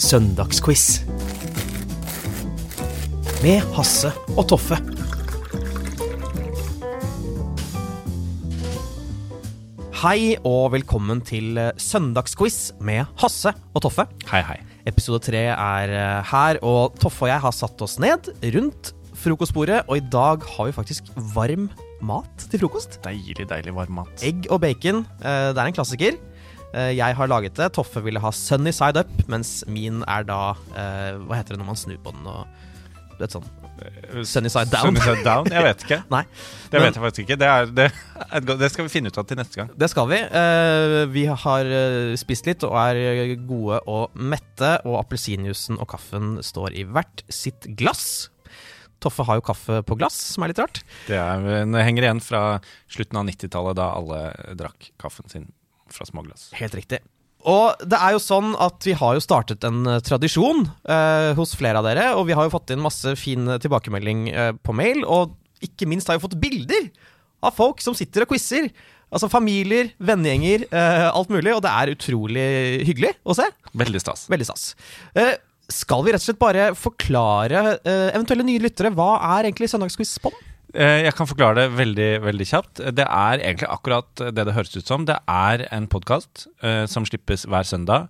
Søndagsquiz. Med Hasse og Toffe. Hei og velkommen til eh, Søndagsquiz med Hasse og Toffe. Hei, hei. Episode tre er eh, her, og Toffe og jeg har satt oss ned rundt frokostbordet, og i dag har vi faktisk varm mat til frokost. Deilig, deilig varm mat. Egg og bacon. eh, Det er en klassiker. Eh, Jeg har laget det. Toffe ville ha sunny side up, mens min er da eh, Hva heter det når man snur på den og vet sånn Sunny side down. Sunny side down? Jeg vet ikke. Nei. Det Men- vet jeg faktisk ikke. Det, er, det, et det skal vi finne ut av til neste gang. Det skal vi. Eh, vi har eh, spist litt og er gode og mette, og appelsinjuicen og kaffen står i hvert sitt glass. Toffe har jo kaffe på glass, som er litt rart. Det, er, det henger igjen fra slutten av 90-tallet, da alle drakk kaffen sin fra småglass. Helt riktig. Og det er jo sånn at vi har jo startet en eh, tradisjon eh, hos flere av dere, og vi har jo fått inn masse fin tilbakemelding eh, på mail, og ikke minst har vi fått bilder av folk som sitter og quizer. Altså familier, vennegjenger, eh, alt mulig, og det er utrolig hyggelig å se. Veldig stas. Veldig stas. Eh, skal vi rett og slett bare forklare eh, eventuelle nye lyttere hva er egentlig Søndagsquiz på? Eh, Jeg kan forklare det veldig veldig kjapt. Det er egentlig akkurat det det høres ut som. Det er en podkast som slippes hver søndag,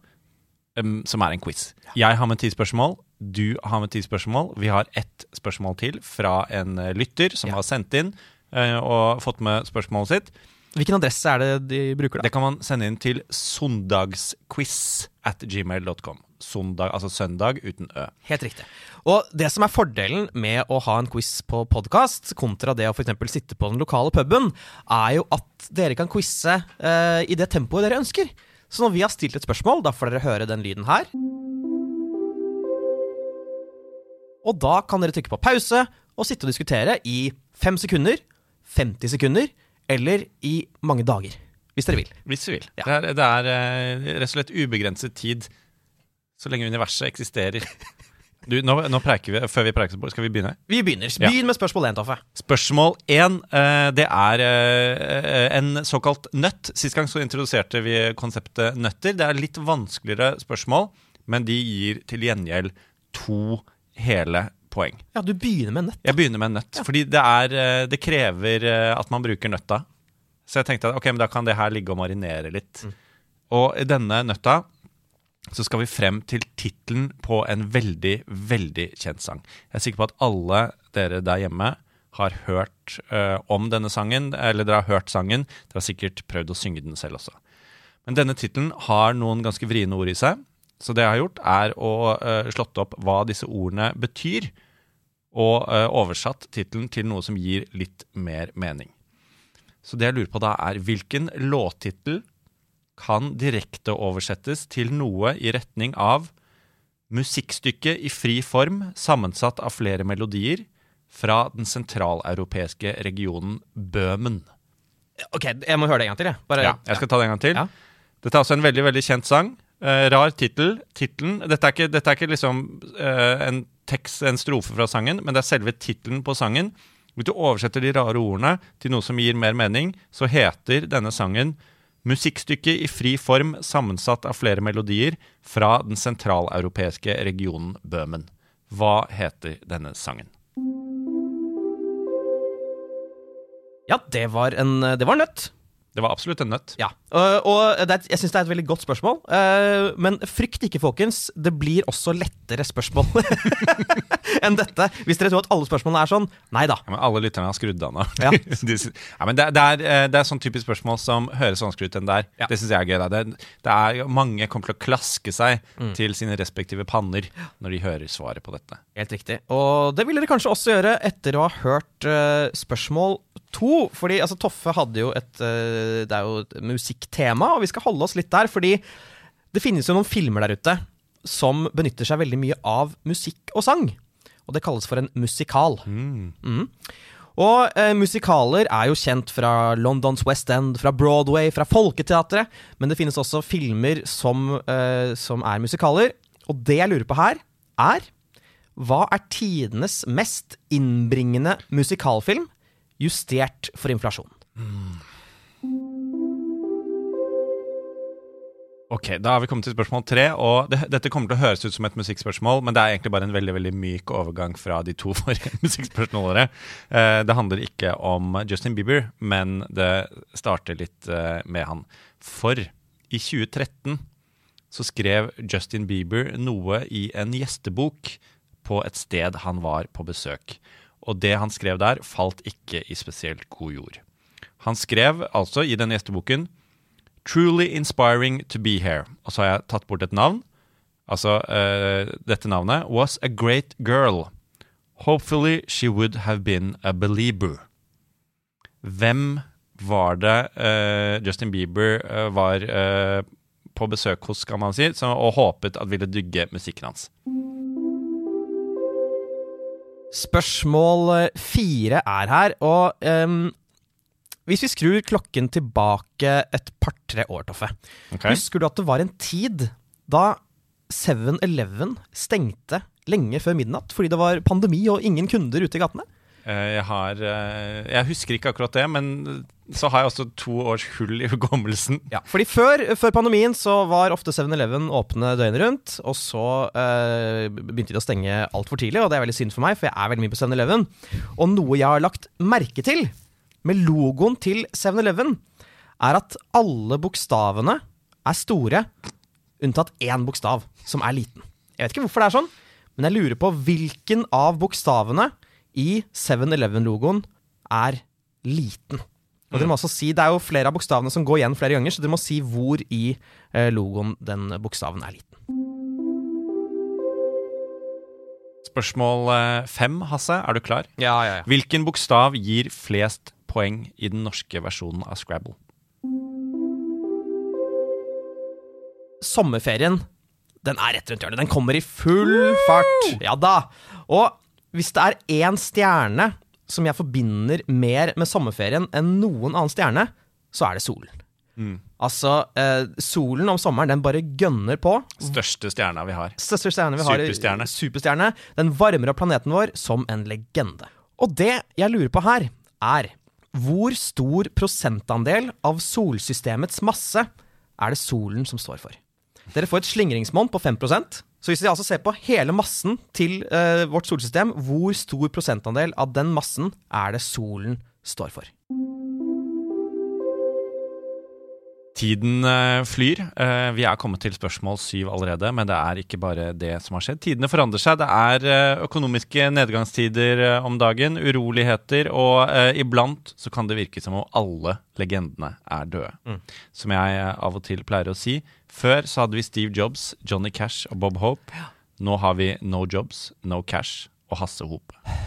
som er en quiz. Jeg har med ti spørsmål. Du har med ti spørsmål. Vi har ett spørsmål til fra en eh, lytter som Ja. har sendt inn eh, og fått med spørsmålet sitt. Hvilken adresse er det de bruker da? Det kan man sende inn til søndagsquiz at gmail.com. Søndag, altså søndag uten ø. Helt riktig. Og det som er fordelen med å ha en quiz på podkast, kontra det å f.eks. sitte på den lokale puben, er jo at dere kan quize eh, i det tempoet dere ønsker. Så når vi har stilt et spørsmål, da får dere høre den lyden her. Og da kan dere trykke på pause og sitte og diskutere i fem sekunder, 50 sekunder eller i mange dager. Hvis dere vil. Hvis vi vil. Ja. Det er, det er eh, rett og slett ubegrenset tid så lenge universet eksisterer. Du, nå, nå preiker vi, Før vi preker, skal vi begynne? Vi begynner. Ja. Begynn med spørsmål én, Toffe. Spørsmål én. eh, det er eh, en såkalt nøtt. Sist gang så introduserte vi konseptet nøtter. Det er litt vanskeligere spørsmål, men de gir til gjengjeld to hele poeng. Ja, du begynner med nøtt. Jeg begynner med nøtt, fordi det, er, eh, det krever at man bruker nøtta. Så jeg tenkte at ok, men da kan det her ligge og marinere litt. Og i denne nøtta så skal vi frem til tittelen på en veldig, veldig kjent sang. Jeg er sikker på at alle dere der hjemme har hørt uh, om denne sangen, eller dere har hørt sangen. Dere har sikkert prøvd å synge den selv også. Men denne tittelen har noen ganske vriene ord i seg. Så det jeg har gjort, er å uh, slått opp hva disse ordene betyr, og uh, oversatt tittelen til noe som gir litt mer mening. Så det jeg lurer på da, er hvilken låttittel kan direkte oversettes til noe i retning av musikkstykke i fri form sammensatt av flere melodier fra den sentraleuropeiske regionen Bøhmen. Ok, jeg må høre det en gang til, jeg. Bare, Ja, jeg skal ta det en gang til. Ja. Dette er også en veldig veldig kjent sang. Eh, rar tittel. Tittelen dette, er ikke- dette er ikke liksom eh, en tekst, en strofe fra sangen, men det er selve tittelen på sangen. Hvis du oversetter de rare ordene til noe som gir mer mening, så heter denne sangen Musikkstykke i fri form sammensatt av flere melodier fra den sentraleuropeiske regionen Bøhmen. Hva heter denne sangen? Ja, det var en, det var nøtt. Det var absolutt en nøtt. Ja, Og, er, jeg syns det er et veldig godt spørsmål. Eh, men frykt ikke, folkens. Det blir også lettere spørsmål enn dette. Hvis dere tror at alle spørsmålene er sånn. Nei da. Ja, men alle lytterne har skrudd av nå. Ja. De ja, men det, det, er, eh, det er sånn typisk spørsmål som høres vanskelig ut enn det er. Ja. Det syns jeg er gøy. Det, det er Mange kommer til å klaske seg Mm. til sine respektive panner når de hører svaret på dette. Helt riktig. Og det vil dere kanskje også gjøre etter å ha hørt eh, spørsmål to. Fordi altså, Toffe hadde jo et eh, Det er jo et musikktema, og vi skal holde oss litt der. Fordi det finnes jo noen filmer der ute som benytter seg veldig mye av musikk og sang. Og det kalles for en musikal. Mhm. Og eh, musikaler er jo kjent fra Londons West End, fra Broadway, fra Folketeatret. Men det finnes også filmer som, eh, som er musikaler. Og det jeg lurer på her, er Hva er tidenes mest innbringende musikalfilm, justert for inflasjon? Ok, Da har vi kommet til spørsmål tre. og det, Dette kommer til å høres ut som et musikkspørsmål, men det er egentlig bare en veldig veldig myk overgang fra de to forrige musikkspørsmålene. Eh, det handler ikke om Justin Bieber, men det starter litt eh, med han. For i 2013 så skrev Justin Bieber noe i en gjestebok på et sted han var på besøk. Og det han skrev der, falt ikke i spesielt god jord. Han skrev altså i denne gjesteboken Truly inspiring to be here. Og så har jeg tatt bort et navn. Altså, uh, dette navnet was a great girl. Hopefully she would have been a believer. Hvem var det uh, Justin Bieber uh, var på besøk hos, kan man si, og håpet at ville dygge musikken hans? Spørsmål fire er her, og um, hvis vi skrur klokken tilbake et par-tre år, Toffe. Okay. Husker du at det var en tid da 7-Eleven stengte lenge før midnatt fordi det var pandemi og ingen kunder ute i gatene? Eh, jeg har eh, Jeg husker ikke akkurat det, men så har jeg også to års hull i hukommelsen. Ja, fordi før, før, pandemien så var ofte 7-Eleven åpne døgnet rundt, og så eh, begynte de å stenge altfor tidlig, og det er veldig synd for meg, for jeg er veldig mye på 7-Eleven. Og noe jeg har lagt merke til med logoen til 7-Eleven, er at alle bokstavene er store, unntatt én bokstav, som er liten. Jeg vet ikke hvorfor det er sånn, men jeg lurer på hvilken av bokstavene i 7-Eleven-logoen er liten. Og dere må også si, Det er jo flere av bokstavene som går igjen flere ganger, så dere må si hvor i eh, logoen den bokstaven er liten. Spørsmål eh, fem, Hasse. Er du klar? Ja, ja, ja. Hvilken bokstav gir flest poeng i den norske versjonen av Scrabble? Sommerferien, den er rett rundt hjørnet. Den kommer i full fart. Ja da. Og hvis det er én stjerne som jeg forbinder mer med sommerferien enn noen annen stjerne, så er det solen. Mm. Altså, eh, solen om sommeren, den bare gønner på. Største stjerna vi har. Største stjerne vi Superstjerne. har. Superstjerne. Den varmer opp planeten vår som en legende. Og det jeg lurer på her, er hvor stor prosentandel av solsystemets masse er det solen som står for? Dere får et slingringsmonn på 5 Så hvis vi altså ser på hele massen til uh, vårt solsystem, hvor stor prosentandel av den massen er det solen står for? Tiden eh, flyr. Eh, vi er kommet til spørsmål syv allerede, men det er ikke bare det som har skjedd. Tidene forandrer seg. Det er eh, økonomiske nedgangstider om dagen, uroligheter, og iblant så kan det virke som om alle legendene er døde. Mm. Som jeg av og til pleier å si. Før så hadde vi Steve Jobs, Johnny Cash og Bob Hope. Ja. Nå har vi No Jobs, No Cash og Hasse Hope.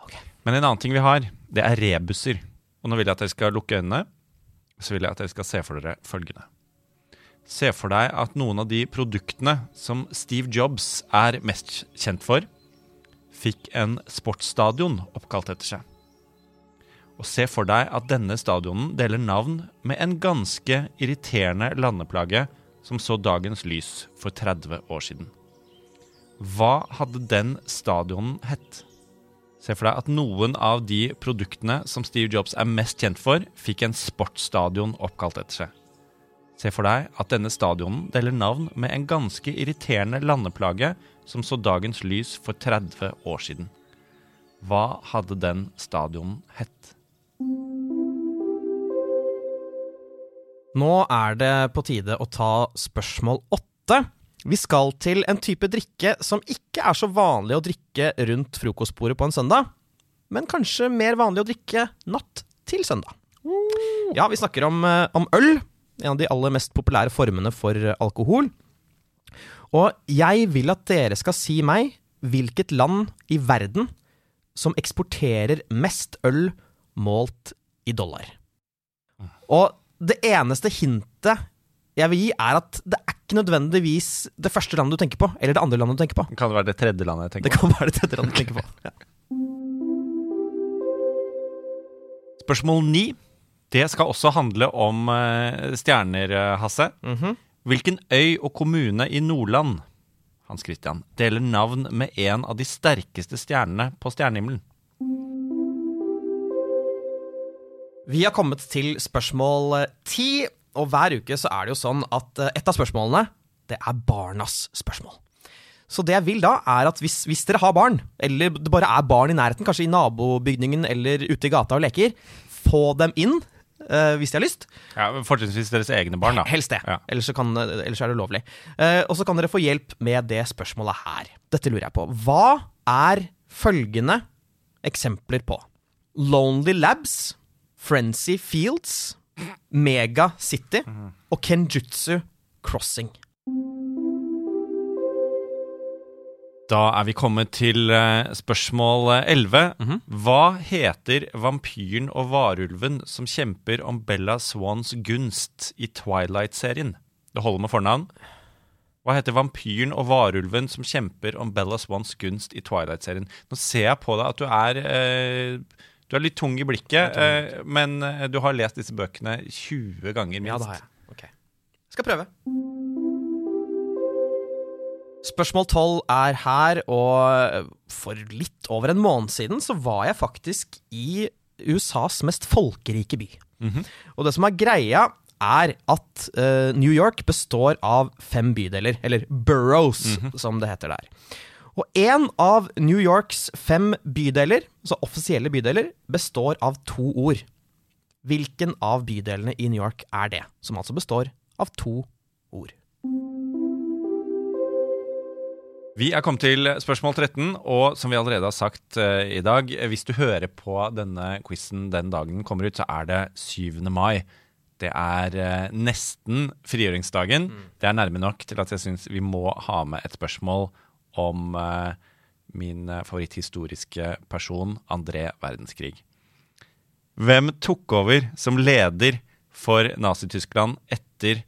Okay. Men en annen ting vi har, det er rebuser. Og nå vil jeg at dere skal lukke øynene så vil jeg at dere skal se for dere følgende. Se for deg at noen av de produktene som Steve Jobs er mest kjent for, fikk en sportsstadion oppkalt etter seg. Og se for deg at denne stadionen deler navn med en ganske irriterende landeplage som så dagens lys for 30 år siden. Hva hadde den stadionen hett? Se for deg at noen av de produktene som Steve Jobs er mest kjent for, fikk en sportsstadion oppkalt etter seg. Se for deg at denne stadionen deler navn med en ganske irriterende landeplage som så dagens lys for 30 år siden. Hva hadde den stadionen hett? Nå er det på tide å ta spørsmål åtte. Vi skal til en type drikke som ikke er så vanlig å drikke rundt frokostbordet på en søndag, men kanskje mer vanlig å drikke natt til søndag. Ja, vi snakker om, eh, om øl, en av de aller mest populære formene for alkohol. Og jeg vil at dere skal si meg hvilket land i verden som eksporterer mest øl målt i dollar. Og det eneste hintet jeg vil gi, er at det er ikke nødvendigvis det første landet du tenker på, eller det andre landet du tenker på. Kan det være det tredje landet jeg tenker på? Det kan være det tredje landet jeg tenker på. Ja. Spørsmål ni. Det skal også handle om uh, stjerner, eh, Hasse. Mm -hmm. Hvilken øy og kommune i Nordland Hans Christian, deler navn med en av de sterkeste stjernene på stjernehimmelen? Vi har kommet til spørsmål ti. og hver uke så er det jo sånn at eh, et av spørsmålene, det er barnas spørsmål. Så det jeg vil da, er at hvis, hvis dere har barn, eller det bare er barn i nærheten, kanskje i nabobygningen eller ute i gata og leker, få dem inn Uh, hvis de har lyst. Ja, Fortrinnsvis deres egne barn, da. Helst det. Ja. Ellers, så kan, ellers er det ulovlig. Uh, og så kan dere få hjelp med det spørsmålet her. Dette lurer jeg på. Hva er følgende eksempler på? Lonely Labs, Frenzy Fields, Mega City og Kenjutsu Crossing. Da er vi kommet til eh, spørsmål eh, 11. Mhm. Hva heter vampyren og varulven som kjemper om Bella Swans gunst i Twilight-serien? Det holder med fornavn. Hva heter vampyren og varulven som kjemper om Bella Swans gunst i Twilight-serien? Nå ser jeg på deg at du er eh, Du er litt tung i blikket, eh, men eh, du har lest disse bøkene 20 ganger minst. Ja, det har jeg. Ok. Skal prøve. Spørsmål 12 er her, og for litt over en måned siden så var jeg faktisk i USAs mest folkerike by. Og det som er greia, er at uh, New York består av fem bydeler, eller boroughs, som det heter der. Og én av New Yorks fem bydeler, altså offisielle bydeler, består av to ord. Hvilken av bydelene i New York er det, som altså består av to ord? Vi er kommet til spørsmål 13, og som vi allerede har sagt uh, i dag, hvis du hører på denne quizen den dagen den kommer ut, så er det 7. mai. Det er uh, nesten frigjøringsdagen. Det er nærme nok til at jeg syns vi må ha med et spørsmål om eh, min eh, favoritthistoriske person, André Verdenskrig. Hvem tok over som leder for Nazi-Tyskland etter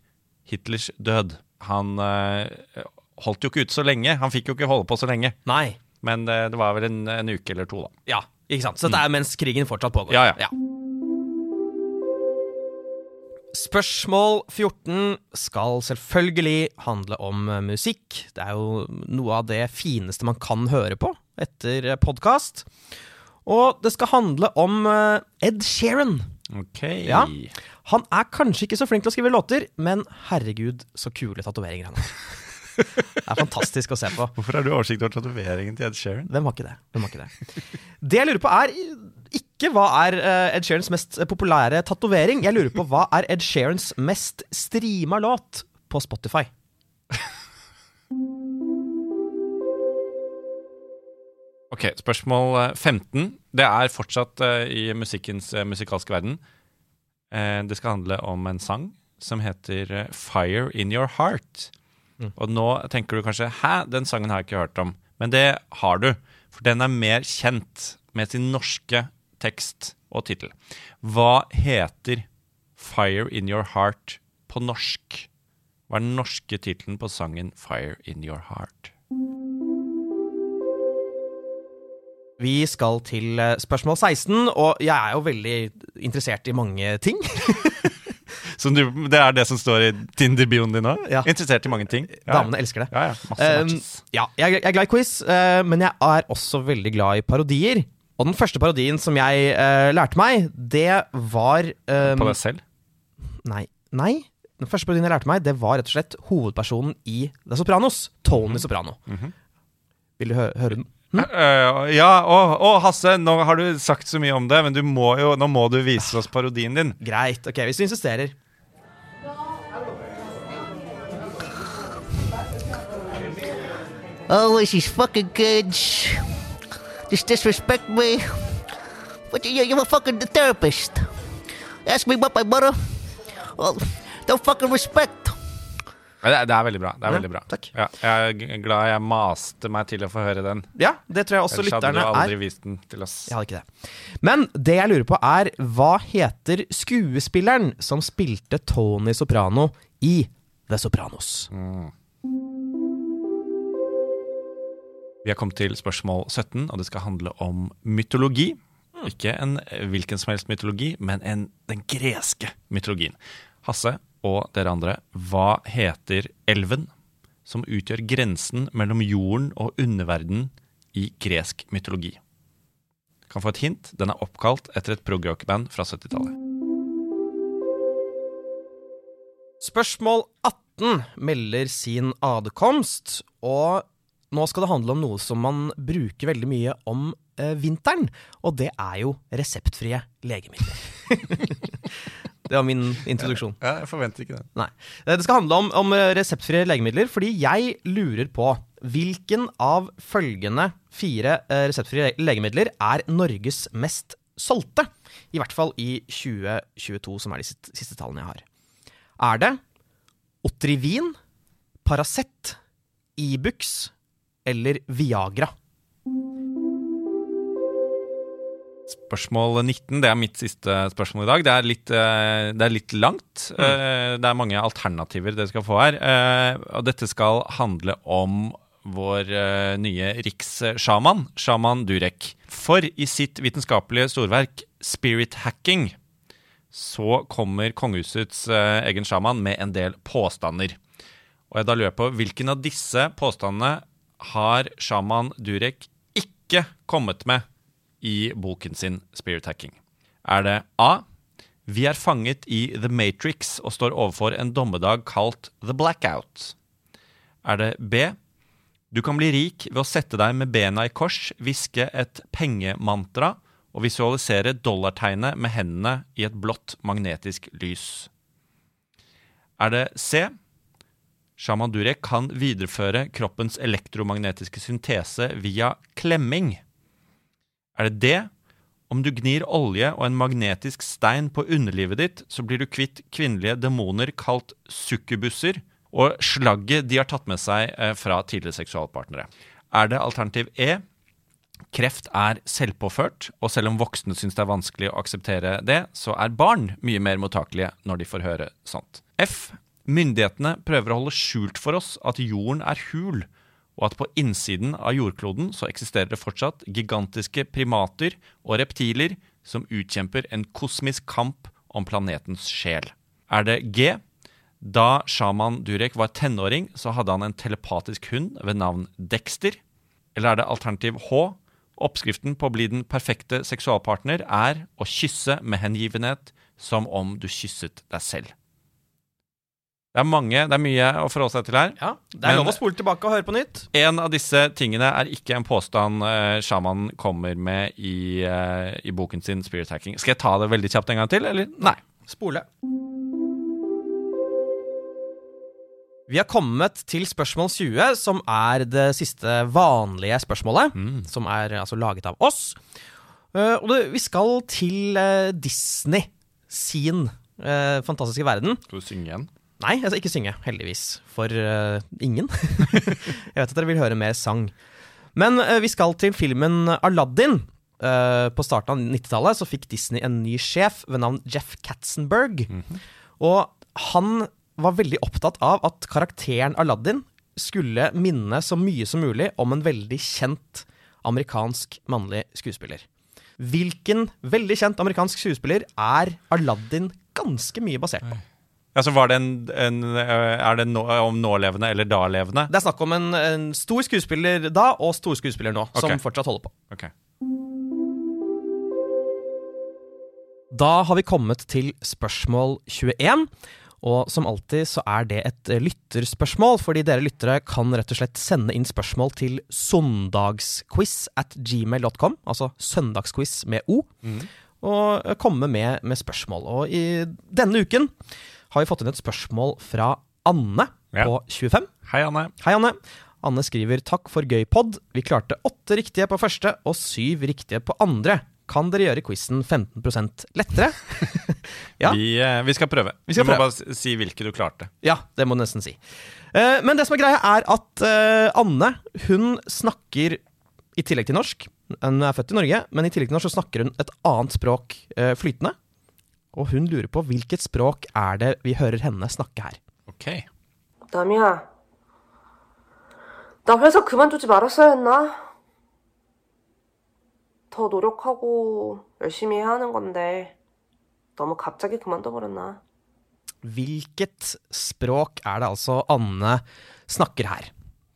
Hitlers død? Han eh, holdt jo ikke ut så lenge. Han fikk jo ikke holde på så lenge. Nei. Men eh, det var vel en, en uke eller to, da. Ja, ikke sant. Så det er mens krigen fortsatt pågår. Ja, ja. Spørsmål 14 skal selvfølgelig handle om musikk. Det er jo noe av det fineste man kan høre på etter podkast. Og det skal handle om eh, Ed Sheeran. Ok. Ja. Han er kanskje ikke så flink til å skrive låter, men herregud, så kule tatoveringer han har. Det er fantastisk å se på. Hvorfor har du oversikt over tatoveringen til Ed Sheeran? Hvem har ikke det? Hvem har ikke det? Det jeg lurer på, er ikke hva er eh, Ed Sheerans mest populære tatovering. Jeg lurer på hva er Ed Sheerans mest streama låt på Spotify? Ok, Spørsmål eh, 15. Det er fortsatt eh, i musikkens eh, musikalske verden. Eh, det skal handle om en sang som heter eh, 'Fire In Your Heart'. Og nå tenker du kanskje 'hæ, den sangen har jeg ikke hørt om'. Men det har du, for den er mer kjent med sin norske tekst og tittel. Hva heter 'Fire In Your Heart' på norsk? Hva er den norske tittelen på sangen 'Fire In Your Heart'? Vi skal til eh, spørsmål 16, og jeg er jo veldig interessert i mange ting. Så du, det er det som står i Tinder-bioen din nå? Ja. Interessert i mange ting? Ja, Damene elsker det. Ja, ja. Masse Um, ja, jeg, jeg er glad i quiz, uh, men jeg er også veldig glad i parodier. Og den første parodien som jeg eh, lærte meg, det var um, På deg selv? Nei. Nei. Den første parodien jeg lærte meg, det var rett og slett hovedpersonen i The Sopranos. Tony Soprano. Vil du hø høre den? Eh, ja, og, å, Hasse, nå har du sagt så mye om det, men du må jo, nå må du vise oss parodien din. Greit. Ok, hvis du insisterer. Oh, this is fucking good. Just disrespect me. But you, you're a fucking therapist. Ask me about my mother. Well, don't fucking respect. Det er, det er veldig bra. det er Ja, veldig bra takk. Ja, Jeg er glad jeg maste meg til å få høre den. Ja, det tror jeg også Ellers hadde du aldri er. vist den til oss. Jeg hadde ikke det. Men det jeg lurer på, er hva heter skuespilleren som spilte Tony Soprano i The Sopranos? Vi har kommet til spørsmål 17, og det skal handle om mytologi. Ikke en eh, hvilken som helst mytologi, men en, den greske mytologien. Hasse og dere andre, hva heter elven som utgjør grensen mellom jorden og underverdenen i gresk mytologi? Kan få et hint. Den er oppkalt etter et progrock-band fra 70-tallet. Spørsmål 18 melder sin adkomst, og nå skal det handle om noe som man bruker veldig mye om eh, vinteren, og det er jo reseptfrie legemidler. det var min introduksjon. Ja, jeg forventer ikke det. Nei. Eh, Det skal handle om, om eh, reseptfrie legemidler, fordi jeg lurer på hvilken av følgende fire eh, reseptfrie legemidler er Norges mest solgte? I hvert fall i 2022, som er de siste, siste tallene jeg har. Er det Otrivin, Paracet, Ibux eller Viagra? Spørsmål 19, det er mitt siste spørsmål i dag. Det er litt, eh, det er litt langt. Mm. Det er mange alternativer dere skal få her. Eh, Og dette skal handle om vår eh, nye rikssjaman, sjaman Durek. For i sitt vitenskapelige storverk Spirit Hacking så kommer kongehusets eh, egen sjaman med en del påstander. Og jeg da lurer på hvilken av disse påstandene har sjaman Durek ikke kommet med i boken sin Spirit Hacking? Er det A. Vi er fanget i The Matrix og står overfor en dommedag kalt The Blackout. Er det B. Du kan bli rik ved å sette deg med bena i kors, hviske et pengemantra og visualisere dollartegnet med hendene i et blått magnetisk lys. Er det C. Shaman Durek kan videreføre kroppens elektromagnetiske syntese via klemming. Er det det? Om du gnir olje og en magnetisk stein på underlivet ditt, så blir du kvitt kvinnelige demoner kalt sukkubusser og slagget de har tatt med seg eh, fra tidligere seksualpartnere. Er det alternativ E? Kreft er selvpåført, og selv om voksne syns det er vanskelig å akseptere det, så er barn mye mer mottakelige når de får høre sånt. F. Myndighetene prøver å holde skjult for oss at jorden er hul, og at på innsiden av jordkloden så eksisterer det fortsatt gigantiske primater og reptiler som utkjemper en kosmisk kamp om planetens sjel. Er det G? Da sjaman Durek var tenåring, så hadde han en telepatisk hund ved navn Dexter. Eller er det alternativ H? Oppskriften på å bli den perfekte seksualpartner er å kysse med hengivenhet som om du kysset deg selv. Det er mange, det er mye å forholde seg til her. Ja, Det er lov å spole tilbake og høre på nytt. En av disse tingene er ikke en påstand uh, sjaman kommer med i, uh, i boken sin Spirit Hacking. Skal jeg ta det veldig kjapt en gang til, eller? Nei. Spole. Vi har kommet til spørsmål 20, som er det siste vanlige spørsmålet. Mm. Som er altså laget av oss. Uh, og det, vi skal til eh, Disney sin eh, fantastiske verden. Skal du synge igjen? Nei, jeg skal ikke synge, heldigvis. For uh, ingen. jeg vet at dere vil høre mer sang. Men uh, vi skal til filmen Aladdin. Uh, på starten av 90-tallet så fikk Disney en ny sjef ved navn Jeff Katzenberg. Og han var veldig opptatt av at karakteren Aladdin skulle minne så mye som mulig om en veldig kjent amerikansk mannlig skuespiller. Hvilken veldig kjent amerikansk skuespiller er Aladdin ganske mye basert på? Ja, så var det en, en eh, Er det nå, om nålevende eller dalevende? Det er snakk om en, en stor skuespiller da, og stor skuespiller nå, som fortsatt holder på. Ok. Da har vi kommet til spørsmål 21. Og som alltid så er det et lytterspørsmål, fordi dere lyttere kan rett og slett sende inn spørsmål til søndagsquiz at gmail.com, altså søndagsquiz med O, og eh, komme med, med spørsmål. Og i denne uken har vi fått inn et spørsmål fra Anne Ja. på 25. Hei, Anne. Hei, Anne. Anne skriver takk for gøy pod. Vi klarte åtte riktige på første og syv riktige på andre. Kan dere gjøre quizen 15% lettere? Ja. Vi, eh, vi skal prøve. Vi skal du må prøve. bare si hvilke du klarte. ja, det må du nesten si. Eh, men det som er greia, er at eh, Anne hun snakker i tillegg til norsk Hun er født i Norge, men i tillegg til norsk så snakker hun et annet språk flytende. Og hun lurer på hvilket språk er det vi hører henne snakke her. Ok. 남이야, 나 회사 그만두지 말았어야 했나? 더 노력하고 열심히 해야 하는 건데, 너무 갑자기 그만둬버렸나? Hvilket språk er det altså Anne snakker her?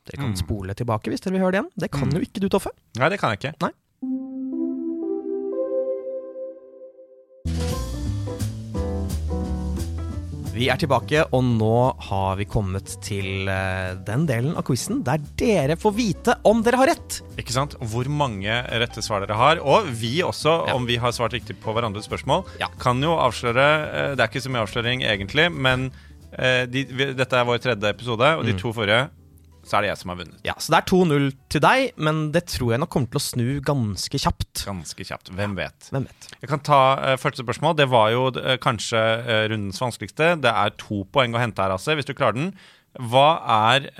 Dere kan spole tilbake hvis dere vil høre det igjen. Det kan jo ikke du, Toffe. Nei, det kan jeg ikke. Nei. Vi er tilbake, og nå har vi kommet til eh, den delen av quizen der dere får vite om dere har rett. Ikke sant? Hvor mange rette svar dere har. Og vi også, Ja. om vi har svart riktig på hverandres spørsmål. Ja. Kan jo avsløre eh, Det er ikke så mye avsløring egentlig, men eh, de, vi, dette er vår tredje episode, og Mm. de to forrige så er det jeg som har vunnet. Ja, Så det er 2-0 til deg, men det tror jeg nok kommer til å snu ganske kjapt. Ganske kjapt. Hvem vet? Hvem vet? Jeg kan ta uh, første spørsmål. Det var jo uh, kanskje uh, rundens vanskeligste. Det er to poeng å hente her, Asse, hvis du klarer den. Hva er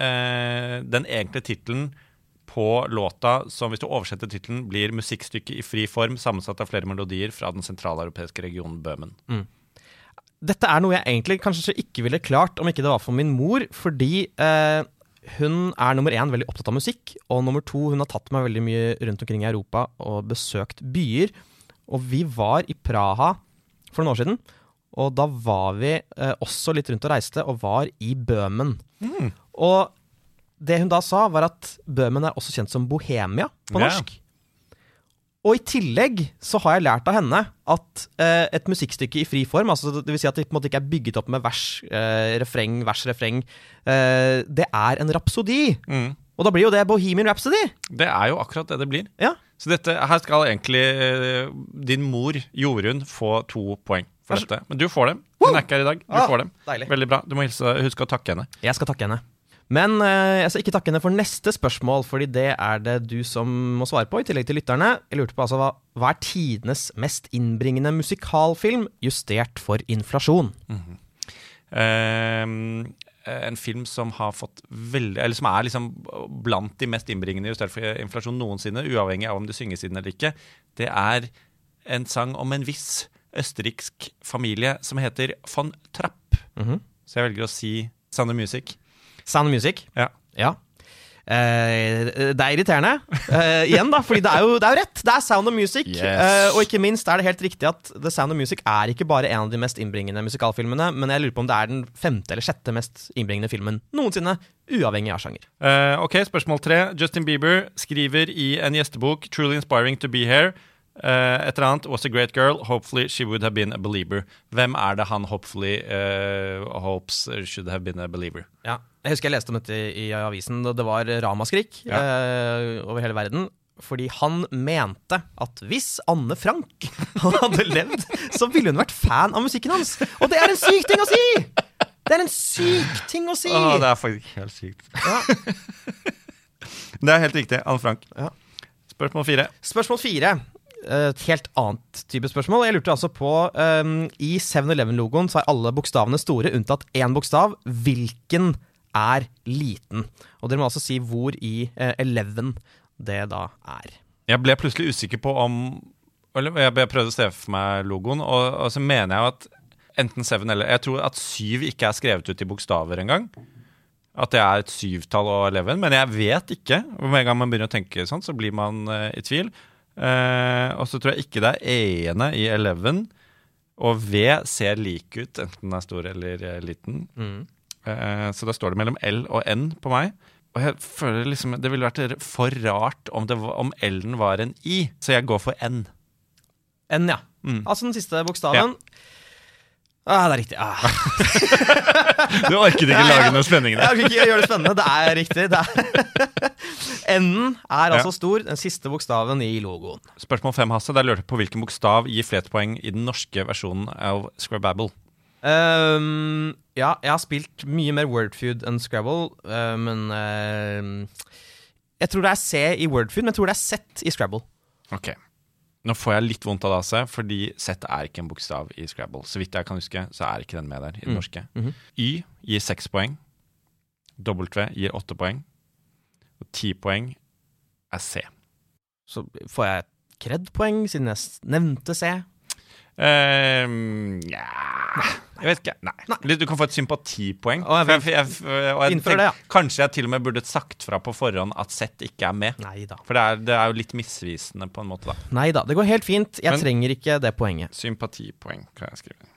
den egentlige tittelen på låta som, hvis du oversetter tittelen, blir musikkstykke i fri form sammensatt av flere melodier fra den sentraleuropeiske regionen Bøhmen? Dette er noe jeg egentlig kanskje ikke ville klart om ikke det var for min mor, fordi eh, hun er nummer én veldig opptatt av musikk, og nummer to hun har tatt meg veldig mye rundt omkring i Europa og besøkt byer. Og vi var i Praha for noen år siden, og da var vi eh, også litt rundt og reiste, og var i Bøhmen. Og det hun da sa, var at Bøhmen er også kjent som Bohemia på norsk. norsk. Og i tillegg så har jeg lært av henne at eh, et musikkstykke i fri form, altså det vil si at det på en måte ikke er bygget opp med vers, eh, refreng, vers, refreng, eh, det er en rapsodi. Mm. Og da blir jo det Bohemian Rhapsody. Det er jo akkurat det det blir. Ja. Så dette, her skal egentlig eh, din mor, Jorunn, få to poeng for Vær dette. Men du får dem. Hun er ikke her i dag. Du Ah, får dem. deilig. Veldig bra. Du må hilse, huske å takke henne. Jeg skal takke henne. Men eh, jeg skal ikke takke henne for neste spørsmål, fordi det er det du som må svare på, i tillegg til lytterne. Jeg lurte på altså hva, hva er tidenes mest innbringende musikalfilm justert for inflasjon? Ehm, en film som har fått veldig Eller som er liksom blant de mest innbringende justert for inflasjon noensinne, uavhengig av om det synges inn eller ikke, det er en sang om en viss østerriksk familie som heter von Trapp. Mhm. Så jeg velger å si Sound of Music. Sound of Music. Ja. Ja. Eh, det er irriterende, eh, igjen, da, fordi det er, jo, det er jo rett. Det er Sound of Music. Yes. Eh, og ikke minst er det helt riktig at The Sound of Music er ikke bare en av de mest innbringende musikalfilmene, men jeg lurer på om det er den femte eller sjette mest innbringende filmen noensinne, uavhengig av sjanger. Eh, ok, spørsmål tre. Justin Bieber skriver i en gjestebok 'Truly inspiring to be here'. Eh, et eller annet. Was a great girl. Hopefully she would have been a believer. Hvem er det han hopefully uh, hopes should have been a believer? Ja. Jeg husker jeg leste om dette i, i avisen, og det var ramaskrik Ja. uh, over hele verden. Fordi han mente at hvis Anne Frank hadde levd, så ville hun vært fan av musikken hans. Og det er en syk ting å si! Det er en syk ting å si! Åh, det er faktisk helt sykt. det er helt riktig. Anne Frank. Ja. Spørsmål fire. Spørsmål fire. Et helt annet type spørsmål. Jeg lurte altså på um, I 7-Eleven-logoen så er alle bokstavene store, unntatt én bokstav. Hvilken er liten? Og dere må altså si hvor i uh, Eleven det da er. Jeg ble plutselig usikker på om Jeg prøvde å se for meg logoen, og, og så mener jeg at enten 7 eller Jeg tror at 7 ikke er skrevet ut i bokstaver engang. At det er et syvtall og 11, men jeg vet ikke. Med en gang man begynner å tenke sånn, så blir man uh, i tvil. Eh, og så tror jeg ikke det er e-ene i 11. Og V ser lik ut, enten den er stor eller liten. liten. Eh, så da står det mellom L og N på meg. Og jeg føler liksom Det ville vært for rart om, det om L-en var en I, så jeg går for N. N, ja. Mm. Altså den siste bokstaven. Ah, det er riktig. Ah. Du orket ikke lage noe spenning Jeg orker ikke gjøre det spennende. Det er riktig. Det er. N-en er altså Ja. stor. Den siste bokstaven i logoen. Spørsmål fem, Hasse. Der lurte jeg på hvilken bokstav gir flest poeng i den norske versjonen av Scrabble. Um, ja, jeg har spilt mye mer Wordfood enn Scrabble, uh, men uh, Jeg tror det er C i Wordfood, men jeg tror det er Z i Scrabble. Ok. Nå får jeg litt vondt av det, Hasse, fordi Z er ikke en bokstav i Scrabble. Så vidt jeg kan huske, så er ikke den med der i det Mm. norske. Mhm. Y gir seks poeng. W gir åtte poeng. Og ti poeng er C. Så får jeg kred-poeng, siden jeg nevnte C. Ehm, ja Jeg vet ikke. Nei. Du kan få et sympatipoeng. Og jeg jeg- og jeg tenker, det, ja. Kanskje jeg til og med burde sagt fra på forhånd at Z ikke er med. Neida. For det er, det er jo litt misvisende på en måte, da. Nei da, det går helt fint. Jeg Men- trenger ikke det poenget. Sympatipoeng kan jeg skrive.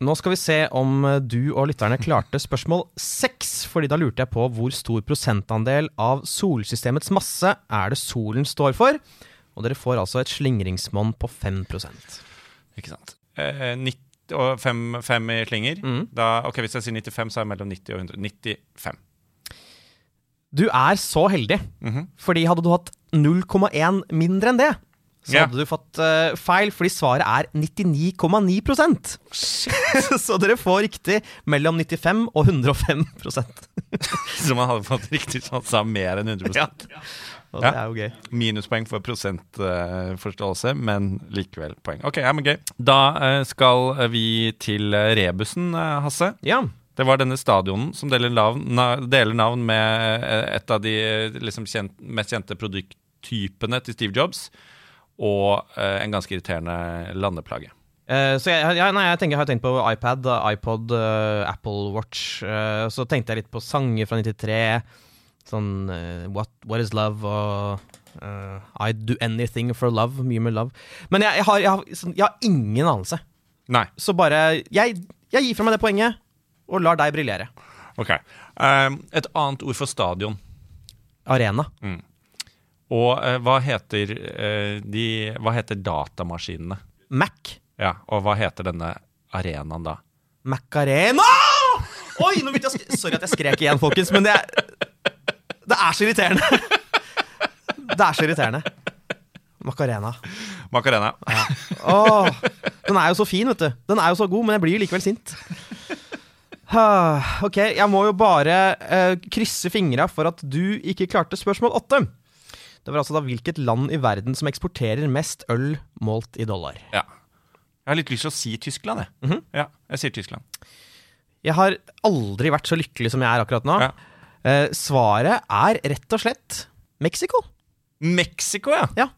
Nå skal vi se om eh, du og lytterne klarte spørsmål seks, fordi da lurte jeg på hvor stor prosentandel av solsystemets masse er det solen står for. Og dere får altså et slingringsmonn på 5 Ikke sant. Eh, 90, og fem, fem i slinger. Mm. Da, ok, Hvis jeg sier 95, så er det mellom 90 og 100. 95. Du er så heldig, Mhm. fordi hadde du hatt 0,1 mindre enn det, så yeah. hadde du fått uh, feil, fordi svaret er 99,9% Så dere får riktig mellom 95 og 105% Så man hadde fått riktig sånn sa mer enn 100 Ja. Og Ja. det er jo gøy. Minuspoeng for prosentforståelse, men likevel poeng. Ok, ja, men gøy. Da eh, skal vi til eh, rebusen, eh, Hasse. Ja. Det var denne stadionen som deler navn, deler navn med et av de liksom, kjent, mest kjente produkttypene til Steve Jobs, og en ganske irriterende landeplage. Uh, så jeg, ja, nei, jeg, tenker, jeg har tenkt på iPad, iPod, uh, Apple Watch. Uh, så tenkte jeg litt på sanger fra 93. Sånn uh, what, what is love og uh, I'd do anything for love. Mye med love. Men jeg, jeg, har, jeg, har, sånn, jeg har ingen anelse. Nei. Så bare Jeg, gir fra meg det poenget, og lar deg briljere. Ok. Um, et annet ord for stadion. Arena. Og uh, hva heter de Hva heter datamaskinene? Mac. Ja, og hva heter denne arenaen da? Macarena! Oi, nå begynte jeg Sorry at jeg skrek igjen, folkens, men det er, det er så irriterende. Det er så irriterende. Macarena. Macarena. Åh, den er jo så fin, vet du. Den er jo så god, men jeg blir jo likevel sint. Ok, jeg må jo bare uh, krysse fingra for at du ikke klarte spørsmål åtte. Det var altså da hvilket land i verden som eksporterer mest øl målt i dollar. Ja. Jeg har litt lyst til å si Tyskland, jeg. Ja, jeg sier Tyskland. Jeg har aldri vært så lykkelig som jeg er akkurat nå. Ja. Eh, svaret er rett og slett Mexico. Mexico, ja. Ja.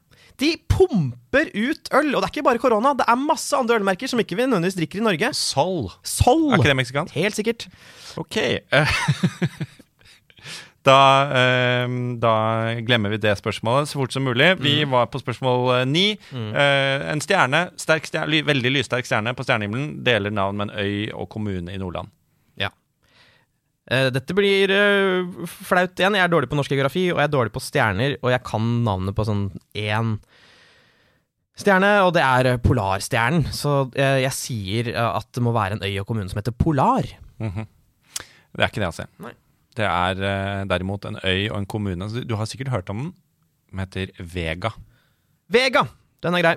De pumper ut øl, og det er ikke bare korona. Det er masse andre ølmerker som ikke vi nødvendigvis drikker i Norge. Sol. Sol! Er ikke det meksikansk? Helt sikkert. Ok. da, eh, da glemmer vi det spørsmålet så fort som mulig. Vi var på spørsmål eh, ni. Eh, en stjerne, stjerne, veldig lyssterk stjerne på stjernehimmelen deler navn med en øy og kommune i Nordland. Eh, dette blir eh, flaut igjen. Jeg er dårlig på norsk geografi, og jeg er dårlig på stjerner, og jeg kan navnet på sånn én stjerne, og det er eh, Polarstjernen. Så eh, jeg sier at det må være en øy og kommune som heter Polar. Det er ikke det, altså. Nei. Det er derimot en øy og en kommune. Du har sikkert hørt om den. Den heter Vega. Vega! Den er grei.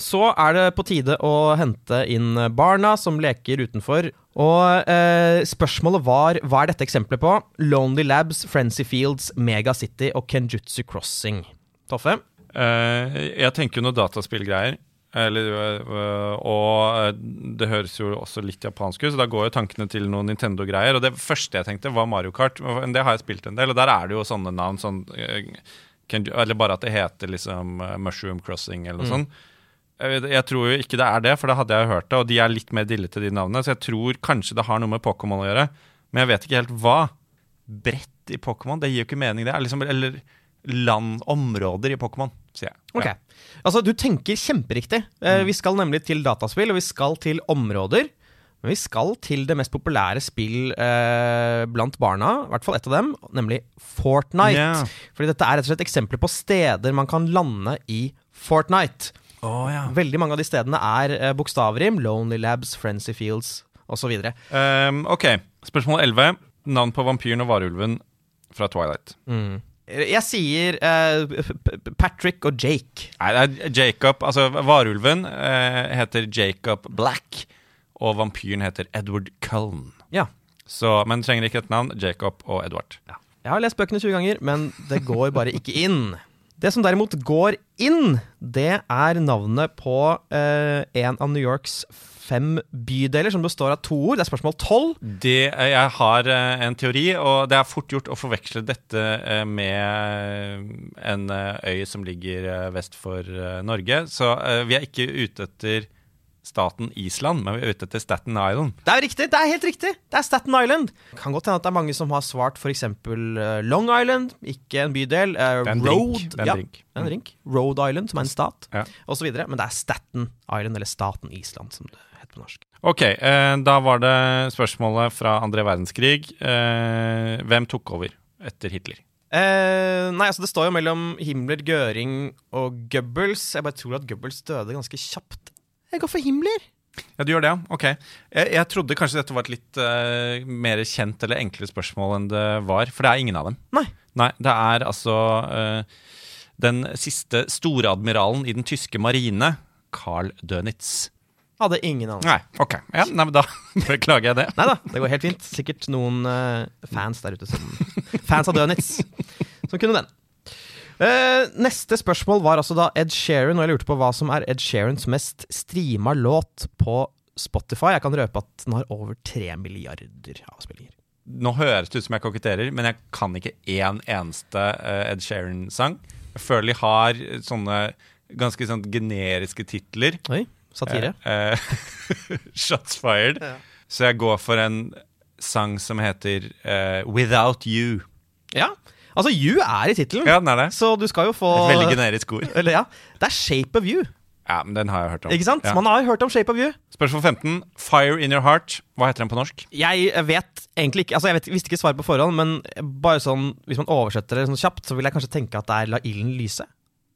Så er det på tide å hente inn barna som leker utenfor. Og eh, spørsmålet var hva er dette eksempelet på? Lonely Labs, Frenzy Fields, Mega City og Kenjutsu Crossing. Toffe? Eh, jeg tenker jo noe dataspillgreier. Eller, øh, og øh, det høres jo også litt japansk ut, så da går jo tankene til noen Nintendo-greier. Og det første jeg tenkte, var Mario Kart. Men det har jeg spilt en del, og der er det jo sånne navn. Sånn, øh, eller bare at det heter liksom Mushroom Crossing eller noe sånt. Jeg, tror jo ikke det er det, for da hadde jeg hørt det, og de er litt mer dillete, de navnene. Så jeg tror kanskje det har noe med Pokémon å gjøre, men jeg vet ikke helt hva. Brett i Pokémon, det gir jo ikke mening, det. Liksom, eller land, områder i Pokémon, sier jeg. Ok. Ja. Altså, du tenker kjemperiktig. Mm. vi skal nemlig til dataspill, og vi skal til områder. Men vi skal til det mest populære spill eh, blant barna, i hvert fall ett av dem, nemlig Fortnite. Yeah. Fordi dette er rett og slett eksempler på steder man kan lande i Fortnite. Ja. Veldig mange av de stedene er eh, bokstavrim. Lonely Labs, Frenzy Fields osv. Um, ok, spørsmål 11. Navn på vampyren og varulven fra Twilight. Jeg sier P- Patrick og Jake. Nei, det er Jacob Altså, varulven uh, heter Jacob Black, og vampyren heter Edward Cullen. Ja. Så, men trenger ikke et navn. Jacob og Edward. Jeg har lest bøkene 20 ganger, men det går bare ikke inn. Det som derimot går inn, det er navnet på eh, en av New Yorks fem bydeler, som består av to ord. Det er spørsmål tolv. Eh, jeg har eh, en teori, og det er fort gjort å forveksle dette eh, med en øy som ligger vest for Norge. Så vi er ikke ute etter staten Island, men vi er ute etter Staten Island. Det er riktig! Det er helt riktig! Det er Staten Island. Kan godt hende at det er mange som har svart f.eks. Uh, Long Island, ikke en bydel. eh, Det er en Road, drink. Det er en ja, drink. det er en drink. Road Island, som er en stat, Ja. og så videre. Men det er Staten Island, eller Staten Island, som det heter på norsk. Ok, eh, da var det spørsmålet fra andre verdenskrig. Eh, hvem tok over etter Hitler? Eh, nei, altså Det står jo mellom Himmler, Göring og Goebbels. Jeg bare tror at Goebbels døde ganske kjapt. Jeg går for Himmler. Ja, du gjør det, ja? Ok. Jeg, jeg trodde kanskje dette var et litt uh, mer kjent eller enklere spørsmål enn det var, for det er ingen av dem. Nei. Nei, det er altså uh, den siste storadmiralen i den tyske marine, Carl Dönitz. Hadde ingen anelse. Nei, ok. Ja, nei, men da beklager jeg det. Nei da, det går helt fint. Sikkert noen uh, fans der ute som Fans av Dönitz som kunne den. Eh, neste spørsmål var altså da Ed Sheeran, og jeg lurte på hva som er Ed Sheerans mest streama låt på Spotify. Jeg kan røpe at den har over tre milliarder avspillinger. Nå høres det ut som jeg koketterer, men jeg kan ikke én eneste eh, Ed Sheeran-sang. Jeg føler de har sånne ganske sånn generiske titler. Oi, satire. Eh, eh, shots fired. Ja. Så jeg går for en sang som heter eh, Without You. Ja. Altså, You er i tittelen, Ja, den er det. så du skal jo få Et veldig generisk ord. Eller ja. Det er Shape of You, Ja, men den har jeg hørt om. ikke sant? Ja. Man har hørt om Shape of You. Spørsmål 15. Fire in your heart. Hva heter den på norsk? Jeg vet egentlig ikke Altså jeg vet, visste ikke svaret på forhånd, men bare sånn hvis man oversetter det sånn kjapt, så vil jeg kanskje tenke at det er La ilden lyse.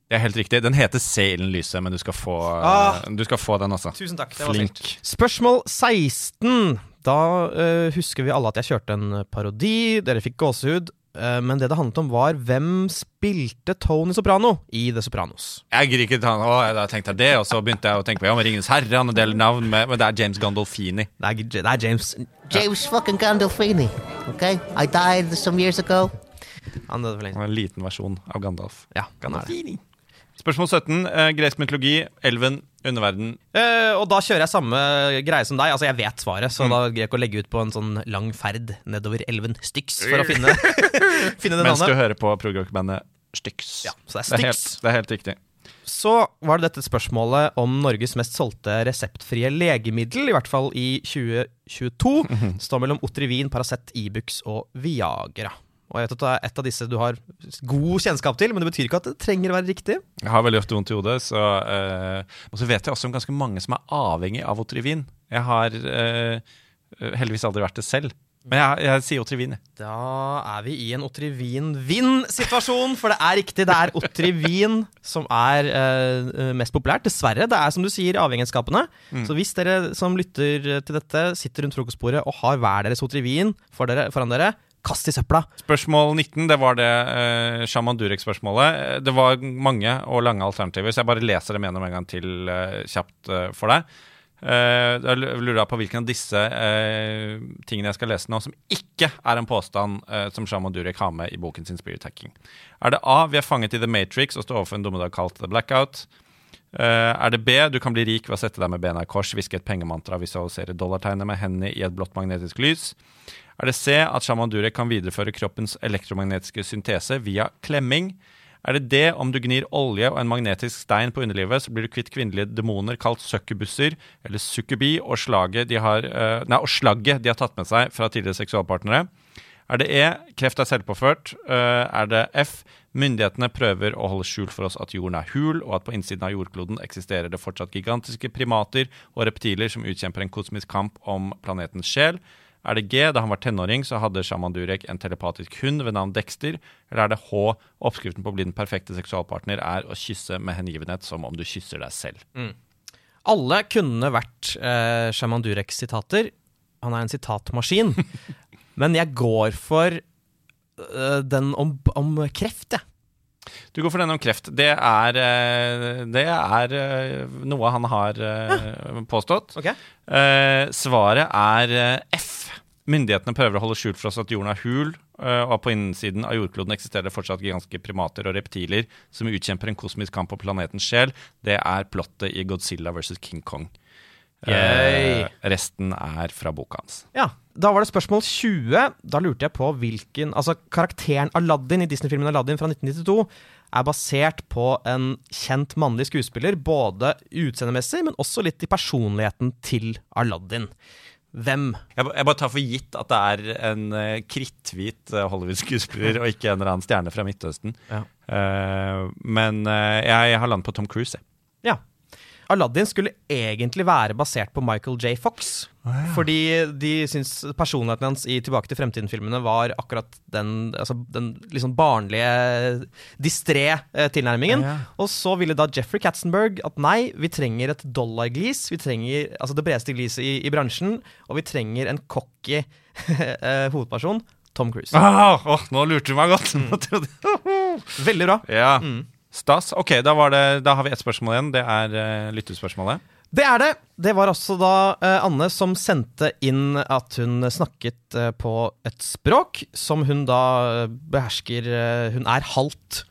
Det er helt riktig. Den heter Se ilden lyse, men du skal få, Ah. du skal få den, også. Tusen takk. det var Flink. Spørsmål 16. Da eh, husker vi alle at jeg kjørte en parodi. Dere fikk gåsehud. Eh, men det det handlet om, var hvem spilte Tony Soprano i The Sopranos? Jeg gir ikke han, Å, da tenkte jeg det, og så begynte jeg å tenke på ja, men Ringenes herre, han deler navn med Men det er James Gandolfini. Det er, det er James James fucking Gandolfini. Okay? I died some years ago. Han døde for lenge. En liten versjon av Gandalf. Ja, Gandolfini. Spørsmål 17. Eh, gresk mytologi. Elven. Underverden. Eh, og da kjører jeg samme greie som deg. Altså, jeg vet svaret, så da greier jeg ikke å legge ut på en sånn lang ferd nedover elven Styx for å finne, finne det Mens du hører på progrockbandet Styx. Ja, så det er Det er helt, Styx. det er helt riktig. Så var det dette spørsmålet om Norges mest solgte reseptfrie legemiddel, i hvert fall i 2022. Det står mellom Otrivin, Paracet, Ibux og Viagra. Og jeg vet at det er et av disse du har god kjennskap til, men det betyr ikke at det trenger å være riktig. Jeg har veldig ofte vondt i hodet, så eh, Og så vet jeg også om ganske mange som er avhengig av Otrivin. Jeg har eh, heldigvis aldri vært det selv. Men jeg, jeg sier Otrivin. Da er vi i en Otrivin-vinn-situasjon, for det er riktig. Det er Otrivin som er eh, mest populært. Dessverre. Det er som du sier, avhengighetsskapende. Så hvis dere som lytter til dette, sitter rundt frokostbordet og har hver deres Otrivin for dere, foran dere, kast i søpla. Spørsmål 19, det var det uh, Shaman Durek-spørsmålet. Eh, Det var mange og lange alternativer, så jeg bare leser dem gjennom en gang til uh, kjapt uh, for deg. Uh, jeg lurer på hvilken av disse uh, tingene jeg skal lese nå, som ikke er en påstand uh, som Shaman Durek har med i boken sin Spirit Hacking. Er det A. Vi er fanget i The Matrix og står overfor en dommedag kalt The Blackout. Er det B. Du kan bli rik ved å sette deg med bena i kors, hviske et pengemantra, visualisere dollartegnet med hendene i et blått magnetisk lys. Er det C. At Shaman Durek kan videreføre kroppens elektromagnetiske syntese via klemming? Er det D. Om du gnir olje og en magnetisk stein på underlivet, så blir du kvitt kvinnelige demoner kalt succubusser, eller succubi, og slaget de har, eh, nei, og slagget de har tatt med seg fra tidligere seksualpartnere? Er det E. Kreft er selvpåført? Eh, er det F. Myndighetene prøver å holde skjult for oss at jorden er hul, og at på innsiden av jordkloden eksisterer det fortsatt gigantiske primater og reptiler som utkjemper en kosmisk kamp om planetens sjel? Er det G. Da han var tenåring, så hadde Shaman Durek en telepatisk hund ved navn Dexter? Eller er det H. Oppskriften på å bli den perfekte seksualpartner er å kysse med hengivenhet som om du kysser deg selv? Alle kunne vært eh, Shaman Dureks sitater. Han er en sitatmaskin. Men jeg går for eh, den om, om kreft, jeg. Du går for den om kreft. Det er, eh, det er eh, noe han har eh, påstått. Ok. Eh, svaret er F. Myndighetene prøver å holde skjult for oss at jorden er hul, og på innsiden av jordkloden eksisterer det fortsatt gigantiske primater og reptiler som utkjemper en kosmisk kamp på planetens sjel. Det er plottet i Godzilla versus King Kong. Yay. resten er fra boka hans. Ja, Da var det spørsmål 20. Da lurte jeg på hvilken Altså, karakteren Aladdin i Disney-filmen Aladdin fra 1992 er basert på en kjent mannlig skuespiller, både utseendemessig, men også litt i personligheten til Aladdin. Hvem? Jeg, jeg bare tar for gitt at det er en eh, kritthvit eh, Hollywood-skuespiller, og ikke en eller annen stjerne fra Midtøsten. Ja. Eh, men jeg, jeg har landet på Tom Cruise. jeg. Ja. Aladdin skulle egentlig være basert på Michael J. Fox. Fordi de syns personligheten hans i Tilbake til fremtiden-filmene var akkurat den, altså, den liksom barnlige, distré eh, tilnærmingen. Ja. Og så ville da Jeffrey Katzenberg at nei, vi trenger et dollarglis. Vi trenger altså det bredeste gliset i, i bransjen, og vi trenger en cocky eh, hovedperson. Tom Cruise. Ah, åh, nå lurte du meg godt. Mm. Veldig bra. ja. Stas. Ok, da, det, da har vi ett spørsmål igjen. Det er eh, uh, lyttespørsmålet. Det er det! Det var altså da uh, Anne som sendte inn at hun snakket uh, på et språk som hun da behersker Hun er halvt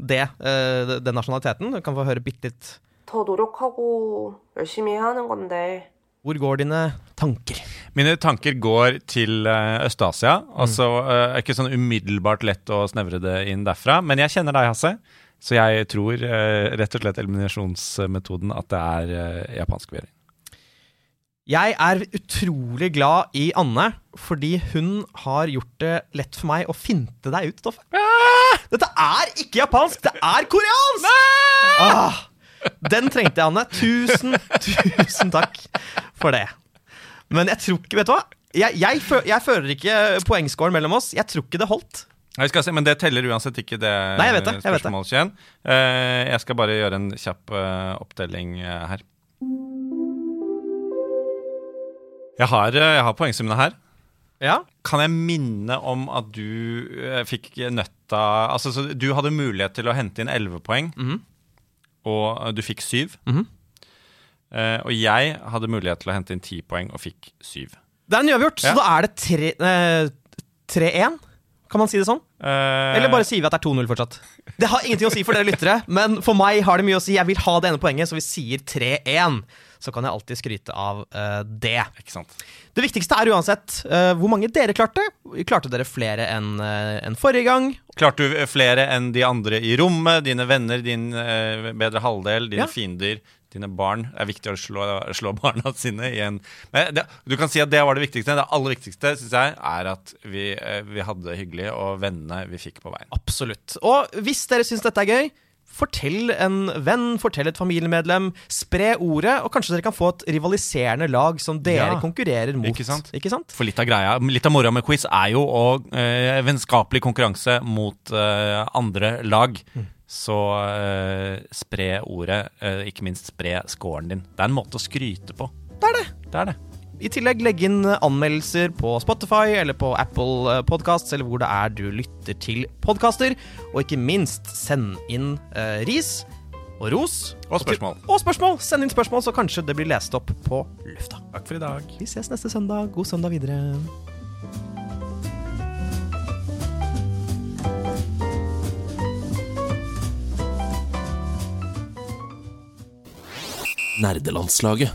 det, den nasjonaliteten. Du kan få høre bitte litt. Hvor går dine tanker? Mine tanker går til Øst-Asia. Altså, mm. er ikke sånn umiddelbart lett å snevre det inn derfra. Men jeg kjenner deg, Hasse. Så jeg tror eh, rett og slett eliminasjonsmetoden at det er eh, japansk vering. Jeg er utrolig glad i Anne, fordi hun har gjort det lett for meg å finte deg ut, Toffe. Dette er ikke japansk, det er koreansk! Ah, den trengte jeg, Anne. Tusen, tusen takk for det. Men jeg tror ikke Vet du hva? Jeg, jeg, jeg føler ikke poengscoren mellom oss. Jeg tror ikke det holdt. Jeg skal se, men det teller uansett ikke det Nei, jeg vet det, jeg vet det. Eh, jeg skal bare gjøre en kjapp oppdeling opptelling eh, her. Jeg har, eh, jeg har poengsummene her. Ja. Kan jeg minne om at du eh, fikk nøtta Altså, så du hadde mulighet til å hente inn 11 poeng, Mhm. og eh, du fikk 7. Mhm. Eh, og jeg hadde mulighet til å hente inn 10 poeng og fikk 7. Det er en uavgjort, Ja. så da er det eh, 3-1. Kan man si det sånn? Eh, Eller bare sier vi at det er 2-0 fortsatt? Det har ingenting å si for dere lyttere, men for meg har det mye å si. Jeg vil ha det ene poenget, så vi sier 3-1. Så kan jeg alltid skryte av uh, det. Det viktigste er uansett uh, hvor mange dere klarte. Klarte dere flere enn uh, en forrige gang? Klarte du flere enn de andre i rommet? Dine venner, din bedre halvdel, dine Ja. fiender, dine barn? Det er viktig å slå, slå barna sine i en Men det, Du kan si at det var det viktigste. Det aller viktigste synes jeg, er at vi, eh, vi hadde det hyggelig, og vennene vi fikk på veien. Absolutt. Og hvis dere syns dette er gøy, fortell en venn, fortell et familiemedlem. Spre ordet, og kanskje dere kan få et rivaliserende lag som dere Ja, konkurrerer mot. ikke sant? Ikke sant? For litt av greia, litt av moroa med quiz er jo å eh, vennskapelig konkurranse mot eh, andre lag. Så uh, spre ordet, Uh, ikke minst spre scoren din. Det er en måte å skryte på. Det er det. Det er det. I tillegg legge inn anmeldelser på Spotify eller på Apple eh, Podcasts, eller hvor det er du lytter til podkaster. Og ikke minst send inn uh, ris og ros. Og spørsmål. til- Og spørsmål! Send inn spørsmål, så kanskje det blir lest opp på lufta. Takk for i dag. Vi ses neste søndag. God søndag videre. Nerdelandslaget.